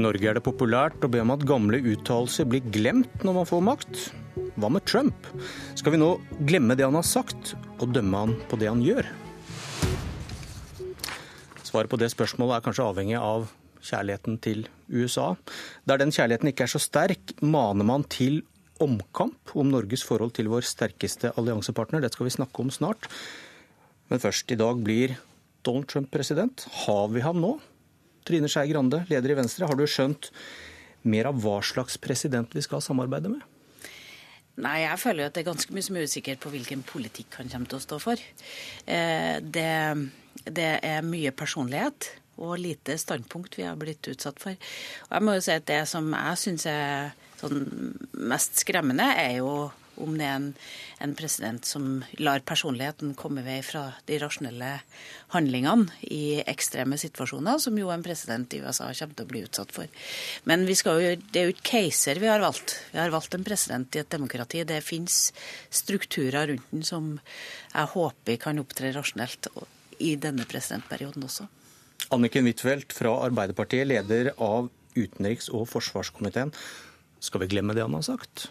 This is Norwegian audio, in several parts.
Norge er det populært å be om at gamle uttalelser blir glemt når man får makt. Hva med Trump? Skal vi nå glemme det han har sagt, og dømme han på det han gjør? Svaret på det spørsmålet er kanskje avhengig av kjærligheten til USA. Der den kjærligheten ikke er så sterk, maner man til omkamp om Norges forhold til vår sterkeste alliansepartner. Det skal vi snakke om snart. Men først, i dag blir Donald Trump president. Har vi ham nå? Trine Skei Grande, leder i Venstre, har du skjønt mer av hva slags president vi skal samarbeide med? Nei, jeg føler jo at det er ganske mye som er usikkert på hvilken politikk han kommer til å stå for. Eh, det, det er mye personlighet og lite standpunkt vi har blitt utsatt for. Og jeg må jo si at Det som jeg syns er sånn mest skremmende, er jo om det er en, en, president som lar personligheten komme vei fra de rasjonelle handlingene i ekstreme situasjoner, som jo en president i USA kommer til å bli utsatt for. Men jo, det er jo ikke keiser vi har valgt. Vi har valgt en president i et demokrati. Det fins strukturer rundt den som jeg håper kan opptre rasjonelt i denne presidentperioden også. Anniken Huitfeldt fra Arbeiderpartiet, leder av utenriks- og forsvarskomiteen. Skal vi glemme det han har sagt?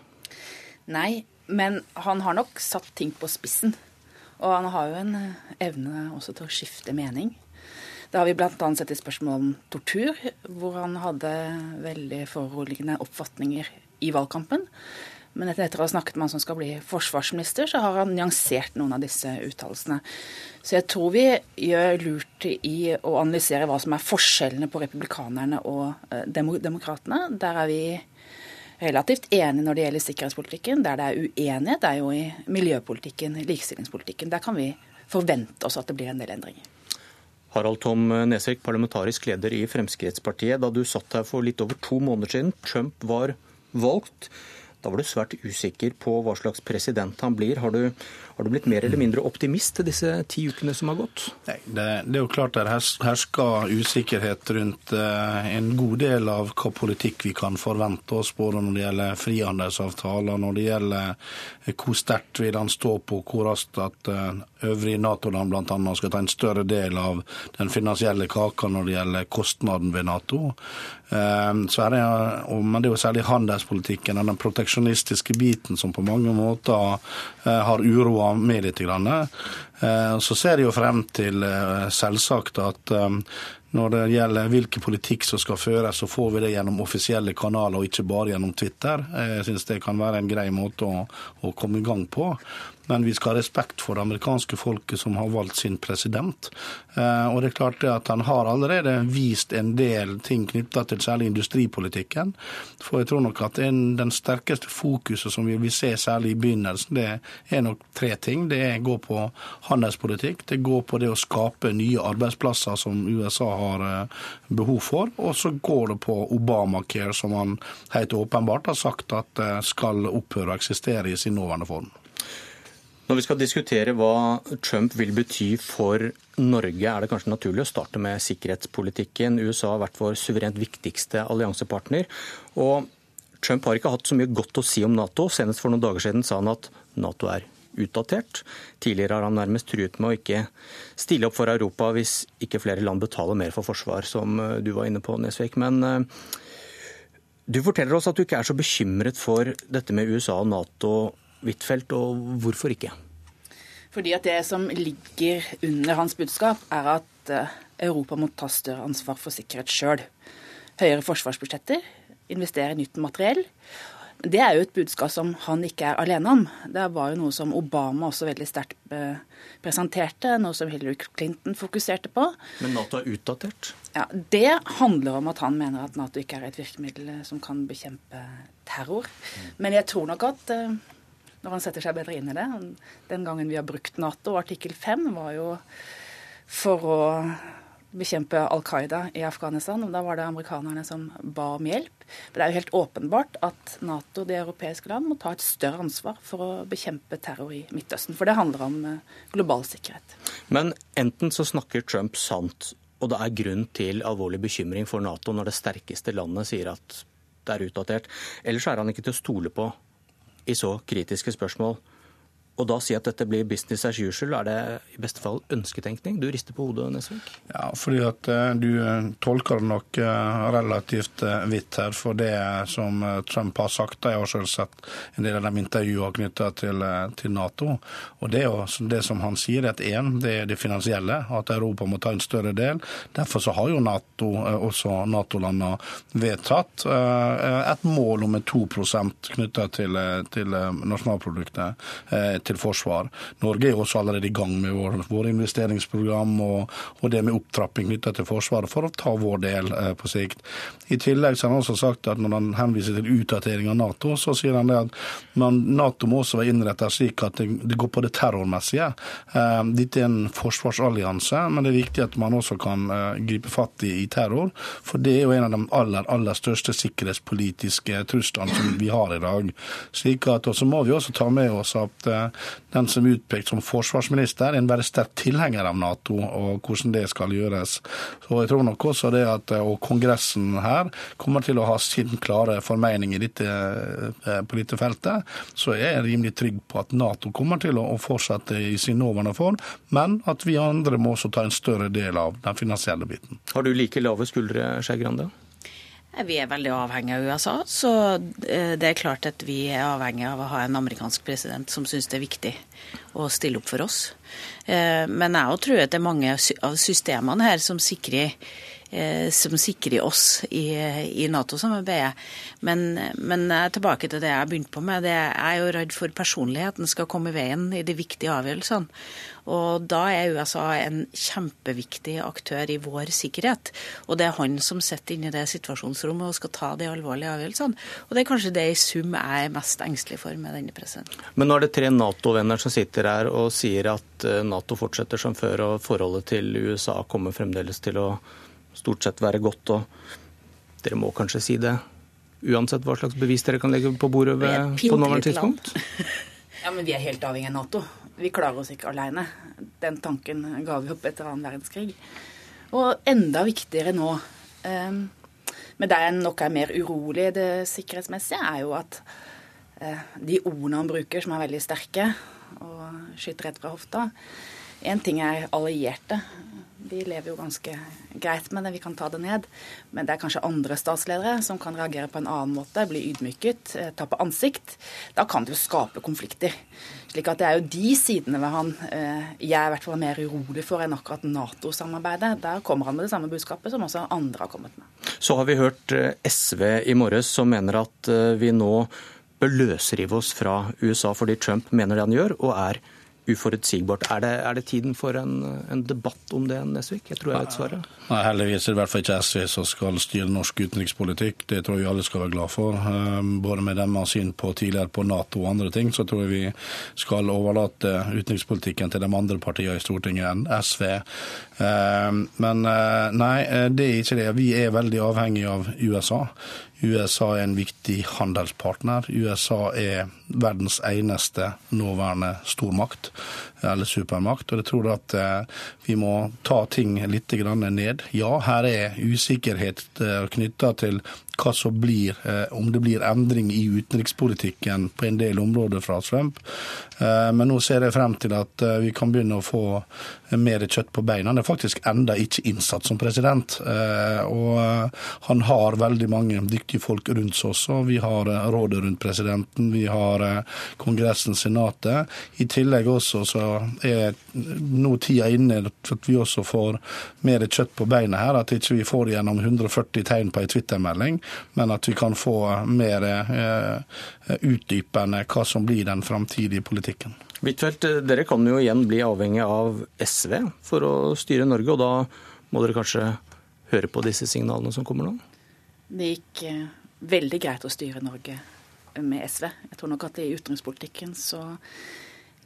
Nei, men han har nok satt ting på spissen. Og han har jo en eh, evne også til å skifte mening. Det har vi bl.a. sett i spørsmål om tortur, hvor han hadde veldig foruroligende oppfatninger i valgkampen. Men etter å ha snakket med han som skal bli forsvarsminister, så har han nyansert noen av disse uttalelsene. Så jeg tror vi gjør lurt i å analysere hva som er forskjellene på republikanerne og eh, demokratene. Der er vi relativt enige når det gjelder sikkerhetspolitikken. Der det er uenighet, er jo i miljøpolitikken, likestillingspolitikken. Der kan vi forvente oss at det blir en del endringer. Harald Tom Nesvik, parlamentarisk leder i Fremskrittspartiet. Da du satt her for litt over to måneder siden, Trump var valgt. Da var du svært usikker på hva slags president han blir. Har du, har du blitt mer eller mindre optimist til disse ti ukene som har gått? Nei, det, det, er jo klart det hersker usikkerhet rundt eh, en god del av hva politikk vi kan forvente oss, både når det gjelder frihandelsavtaler, når det gjelder eh, hvor sterkt vil han stå på, hvor raskt at eh, øvrige Nato-land bl.a. skal ta en større del av den finansielle kaka når det gjelder kostnaden ved Nato. Er det, men det er jo særlig handelspolitikken og den proteksjonistiske biten som på mange måter har uroa med litt. Eh, så ser jeg jo frem til eh, selvsagt at eh, når det gjelder hvilken politikk som skal føres, så får vi det gjennom offisielle kanaler og ikke bare gjennom Twitter. Jeg syns det kan være en grei måte å, å komme i gang på. Men vi skal ha respekt for det amerikanske folket som har valgt sin president. Eh, og det er klart at Han har allerede vist en del ting knytta til særlig industripolitikken. For jeg tror nok at den sterkeste fokuset som vi vil se særlig i begynnelsen, det er nok tre ting. Det går på handelspolitikk, det går på det å skape nye arbeidsplasser som USA har eh, behov for, og så går det på Obamacare, som han helt åpenbart har sagt at eh, skal opphøre å eksistere i sin nåværende form. Når vi skal diskutere hva Trump vil bety for Norge, er det kanskje naturlig å starte med sikkerhetspolitikken. USA har vært vår suverent viktigste alliansepartner. Og Trump har ikke hatt så mye godt å si om Nato. Senest for noen dager siden sa han at Nato er utdatert. Tidligere har han nærmest truet med å ikke stille opp for Europa hvis ikke flere land betaler mer for forsvar, som eh, du var inne på, Nesvik. Men eh, du forteller oss at du ikke er så bekymret for dette med USA og Nato Huitfeldt, og hvorfor ikke? Fordi at Det som ligger under hans budskap, er at eh, Europa må ta større ansvar for sikkerhet sjøl. Høyere forsvarsbudsjetter, investere i nytt materiell. Det er jo et budskap som han ikke er alene om. Det var jo noe som Obama også veldig sterkt eh, presenterte, noe som Hillary Clinton fokuserte på. Men Nato er utdatert? Ja, Det handler om at han mener at Nato ikke er et virkemiddel eh, som kan bekjempe terror. Men jeg tror nok at når han setter seg bedre inn i det. Den gangen vi har brukt Nato, artikkel 5 var jo for å bekjempe Al Qaida i Afghanistan. Da var det amerikanerne som ba om hjelp. Men det er jo helt åpenbart at Nato, de europeiske land, må ta et større ansvar for å bekjempe terror i Midtøsten. For det handler om eh, global sikkerhet. Men enten så snakker Trump sant, og det er grunn til alvorlig bekymring for Nato når det sterkeste landet sier at det er utdatert, eller så er han ikke til å stole på i så kritiske spørsmål. Og da si at dette blir business as usual, er det i beste fall ønsketenkning? Du rister på hodet, Nesvik. Ja, fordi at eh, du eh, tolker det nok eh, relativt vidt her. For det som Trump har sagt, jeg har selv sett en del av de intervjuene knytta til, til, Nato. Og det, det som han sier, er at én, det er det finansielle, at Europa må ta en større del. Derfor så har jo NATO, også Nato-landene, vedtatt et mål om 2% knytta til, til nasjonalproduktet til forsvar. Norge er også allerede i gang med våre vår investeringsprogram og, og, det med opptrapping knytta til Forsvaret for å ta vår del eh, på sikt. I tillegg så har han også sagt at når han henviser til utdatering av Nato, så sier han det at man, Nato må også være innretta slik at det, det, går på det terrormessige. Eh, dette er en forsvarsallianse, men det er viktig at man også kan eh, gripe fatt i, i terror. For det er jo en av de aller, aller største sikkerhetspolitiske truslene som vi har i dag. Slik at, og så må vi også ta med oss at eh, den som er utpekt som forsvarsminister, er en veldig sterk tilhenger av Nato, og hvordan det skal gjøres. Så jeg tror nok også det at og Kongressen her kommer til å ha sin klare formening i dette, eh, på dette feltet. Så jeg er rimelig trygg på at Nato kommer til å fortsette i sin nåværende form, men at vi andre må også ta en større del av den finansielle biten. Har du like lave skuldre, Skei Grande? Vi er veldig avhengig av USA, så eh, det er klart at vi er avhengig av å ha en amerikansk president som syns det er viktig å stille opp for oss. Eh, men jeg tror at det er mange av systemene her som sikrer som sikrer oss i, i Nato-samarbeidet. Men, men tilbake til det jeg begynte på med. Det, jeg er jo redd for personligheten skal komme i veien i de viktige avgjørelsene. Og da er USA en kjempeviktig aktør i vår sikkerhet. Og det er han som sitter inne i det situasjonsrommet og skal ta de alvorlige avgjørelsene. Og det er kanskje det i sum jeg er mest engstelig for med denne presidenten. Men nå er det tre Nato-venner som sitter her og sier at eh, Nato fortsetter som før, og forholdet til USA kommer fremdeles til å stort sett være godt. Og dere må kanskje si det, uansett hva slags bevis dere kan legge på bordet ved, på nåværende tidspunkt? ja, men vi er helt avhengig av Nato. Vi klarer oss ikke alene. Den tanken ga vi opp etter annen verdenskrig. Og enda viktigere nå, um, men der jeg nok er mer urolig det sikkerhetsmessige, er jo at uh, de ordene han bruker, som er veldig sterke og skyter rett fra hofta Én ting er allierte, de lever jo ganske greit med det, vi kan ta det ned. Men det er kanskje andre statsledere som kan reagere på en annen måte, bli ydmyket, eh, ta på ansikt. Da kan det jo skape konflikter. Slik at det er jo de sidene ved han eh, jeg er i hvert fall mer urolig for enn akkurat Nato-samarbeidet. Der kommer han med det samme budskapet som også andre har kommet med. Så har vi hørt eh, SV i morges som mener at vi nå bør løsrive oss fra USA fordi Trump mener det han gjør, og er uforutsigbart. Er det, er det tiden for en, en, debatt om det, Nesvik? Jeg tror jeg vet svaret. Nei, Heldigvis er det i hvert fall ikke SV som skal styre norsk utenrikspolitikk. Det tror jeg alle skal være glad for. Ehm, både med har syn på tidligere på Nato og andre ting, så tror jeg vi skal overlate utenrikspolitikken til de andre partiene i Stortinget enn SV. Ehm, men eh, nei, eh, det er ikke det. Vi er veldig avhengig av USA. USA er en viktig handelspartner. USA er verdens eneste nåværende stormakt, eller supermakt. Og jeg tror at eh, vi må ta ting litt ned. Ja, her er usikkerhet eh, knytta til hva som blir, eh, om det blir endring i utenrikspolitikken på en del områder fra Trump. Eh, men nå ser jeg frem til at eh, vi kan begynne å få mer kjøtt på beina. Han er faktisk enda ikke innsatt som president. Og han har veldig mange dyktige folk rundt seg også. Vi har rådet rundt presidenten, vi har Kongressen, Senatet. I tillegg også så er nå tida inne for at vi også får mer kjøtt på beina her. At ikke vi får gjennom 140 tegn på ei Twitter-melding men at vi kan få mer eh, utdypende hva som blir den framtidige politikken. Huitfeldt, dere kan jo igjen bli avhengig av SV for å styre Norge, og da må dere kanskje høre på disse signalene som kommer nå? Det gikk eh, veldig greit å styre Norge med SV. Jeg tror nok at i utenrikspolitikken så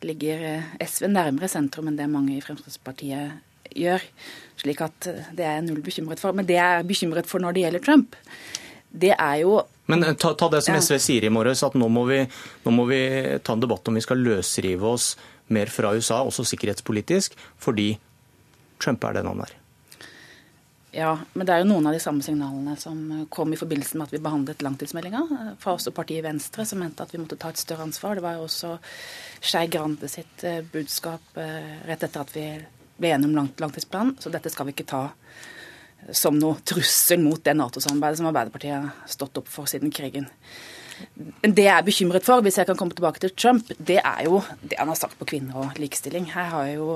ligger eh, SV nærmere sentrum enn det mange i Fremskrittspartiet gjør. Slik at det er jeg null bekymret for. Men det jeg er bekymret for når det gjelder Trump, det er jo men eh, ta, ta det som SV sier i morges, at nå må, vi, nå må vi ta en debatt om vi skal løsrive oss mer fra USA, også sikkerhetspolitisk, fordi Trump er den han er. Ja, men det er jo noen av de samme signalene som kom i forbindelse med at vi behandlet langtidsmeldinga. Fra også partiet Venstre, som mente at vi måtte ta et større ansvar. Det var jo også Skei Grande sitt eh, budskap eh, rett etter at vi ble enige om langtidsplanen. Så dette skal vi ikke ta som noe trussel mot det Nato-samarbeidet som Arbeiderpartiet har stått opp for siden krigen. Det jeg er bekymret for, hvis jeg kan komme tilbake til Trump, det er jo det han har sagt på kvinner og likestilling. Her har jo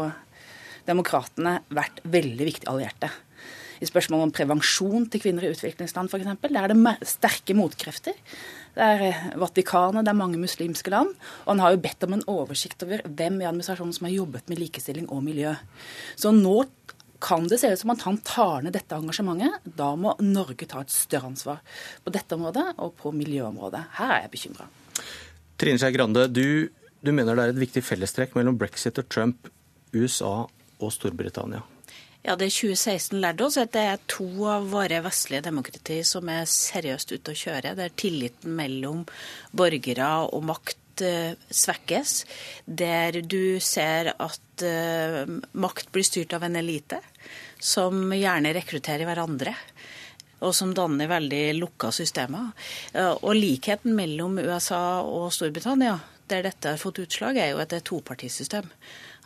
demokratene vært veldig viktige allierte i spørsmålet om prevensjon til kvinner i utviklingsland f.eks. Der er det sterke motkrefter. Det er eh, Vatikanet, det er mange muslimske land. Og han har jo bedt om en oversikt over hvem i administrasjonen som har jobbet med likestilling og miljø. Så nå kan det se ut som at han tar ned dette engasjementet. Da må Norge ta et større ansvar på dette området og på miljøområdet. Her er jeg bekymra. Trine Skei Grande, du, du mener det er et viktig fellestrekk mellom brexit og Trump, USA og Storbritannia? Ja, det 2016 lærte oss at det er to av våre vestlige demokrati som er seriøst ute å kjøre. Der tilliten mellom borgere og makt svekkes. Der du ser at uh, makt blir styrt av en elite som gjerne rekrutterer hverandre og som danner veldig lukka systemer. Og likheten mellom USA og Storbritannia, der dette har fått utslag, er jo at det er topartisystem.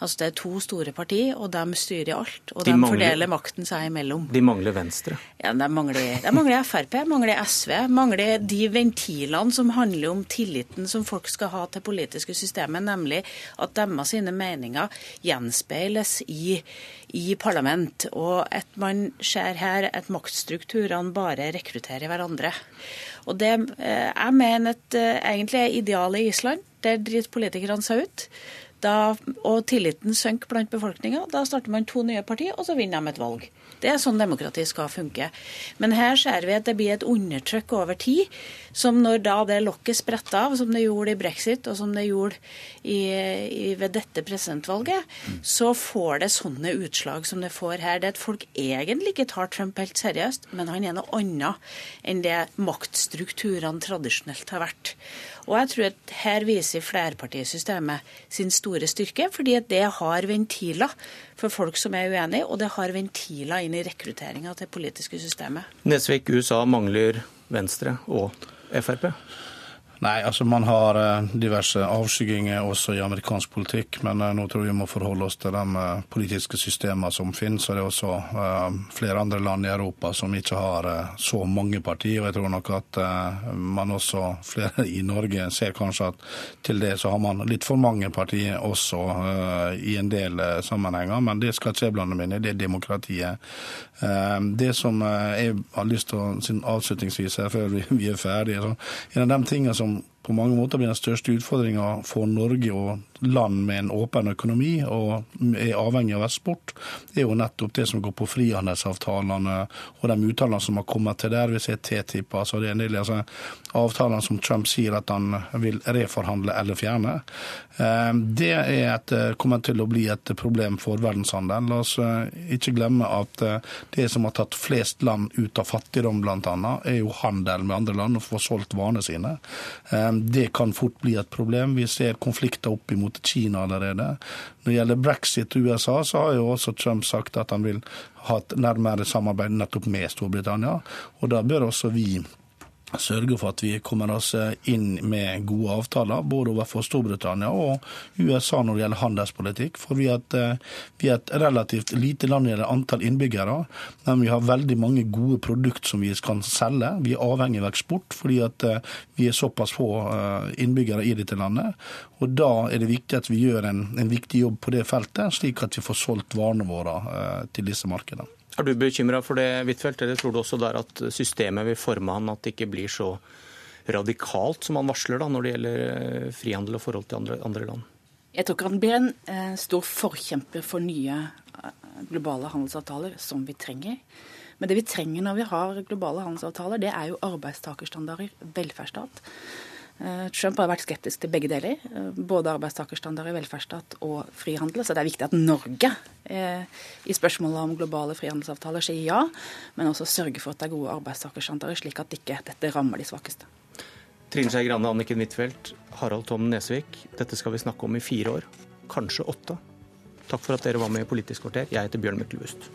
Altså Det er to store partier, og de styrer alt. Og de, de mangler, fordeler makten seg imellom. De mangler Venstre? Ja, De mangler, de mangler Frp, mangler SV. Mangler de ventilene som handler om tilliten som folk skal ha til politiske systemet, nemlig at deres sine meninger gjenspeiles i, i parlament. Og at man ser her at maktstrukturene bare rekrutterer hverandre. Og det, eh, Jeg mener at eh, egentlig er idealet i Island. Der driter politikerne seg ut. Da, og tilliten synker blant befolkninga. Da starter man to nye partier, og så vinner de et valg. Det er sånn demokrati skal funke. Men her ser vi at det blir et undertrykk over tid, som når da det lokket spretter av, som det gjorde i brexit, og som det gjorde i, i, ved dette presidentvalget, så får det sånne utslag som det får her. Det er at folk egentlig ikke tar Trump helt seriøst, men han er noe annet enn det maktstrukturene tradisjonelt har vært. Og jeg tror at her viser flerpartisystemet sin store styrke, fordi det har ventiler for folk som er uenige, og det har ventiler inn i rekrutteringa til det politiske systemet. Nesvik, USA mangler Venstre og Frp? Nei, altså man har eh, diverse avskygginger også i amerikansk politikk, men eh, nå tror jeg vi må forholde oss til de eh, politiske systemene som finnes. Og det er også flere andre land i Europa som ikke har så mange partier. Og jeg tror nok at man også, flere i Norge, ser kanskje at til det så har man litt for mange partier også i en del sammenhenger. Men det skal ikke jeg blande meg inn i, det er demokratiet. Det som jeg har lyst til å avslutningsvis her før vi er ferdige, en av de tingene som um, på mange måter blir den største utfordringa for Norge og land med en åpen økonomi og er avhengig av eksport, er jo nettopp det som går på frihandelsavtalene og de uttalene som har kommet til der. Vi ser TTIP, altså det er en del altså, avtalene som Trump sier at han vil reforhandle eller fjerne. Eh, det et, eh, kommer til å bli et problem for verdenshandelen. La oss eh, ikke glemme at det som har tatt flest land ut av fattigdom, bl.a., er jo handel med andre land og få solgt varene sine. Det kan fort bli et problem. Vi ser konflikter opp imot mot Kina allerede. Når det gjelder brexit og USA, så har jo også Trump sagt at han vil ha et nærmere samarbeid nettopp med Storbritannia. Og da bør også vi sørge for at vi kommer oss inn med gode avtaler, både overfor Storbritannia og USA når det gjelder handelspolitikk. For vi er, et, eh, relativt lite land i antall innbyggere, men vi har veldig mange gode produkter som vi kan selge. Vi er avhengig av eksport fordi eh, vi er såpass få eh, innbyggere i dette landet. Og Da er det viktig at vi gjør en, en viktig jobb på det feltet, slik at vi får solgt varene våre til disse markedene. Er du bekymra for det, Huitfeldt, eller tror du også der at systemet vil forme han at det ikke blir så radikalt som han varsler da, når det gjelder eh, frihandel og forhold til andre, andre land? Jeg tror ikke han blir en eh, stor forkjemper for nye eh, globale handelsavtaler, som vi trenger. Men det vi trenger når vi har globale handelsavtaler, det er jo arbeidstakerstandarder, velferdsstat. Eh, Trump har vært skeptisk til begge deler, eh, både arbeidstakerstandarder, velferdsstat og frihandel. Så det er viktig at Norge eh, i spørsmålet om globale frihandelsavtaler sier ja, men også sørger for at det er gode arbeidstakerstandarder, slik at ikke dette rammer de svakeste. Trine Skei Grande, Anniken Huitfeldt, Harald Tom Nesvik. Dette skal vi snakke om i fire år, kanskje åtte. Takk for at dere var med i Politisk kvarter. Jeg heter Bjørn Myklebust.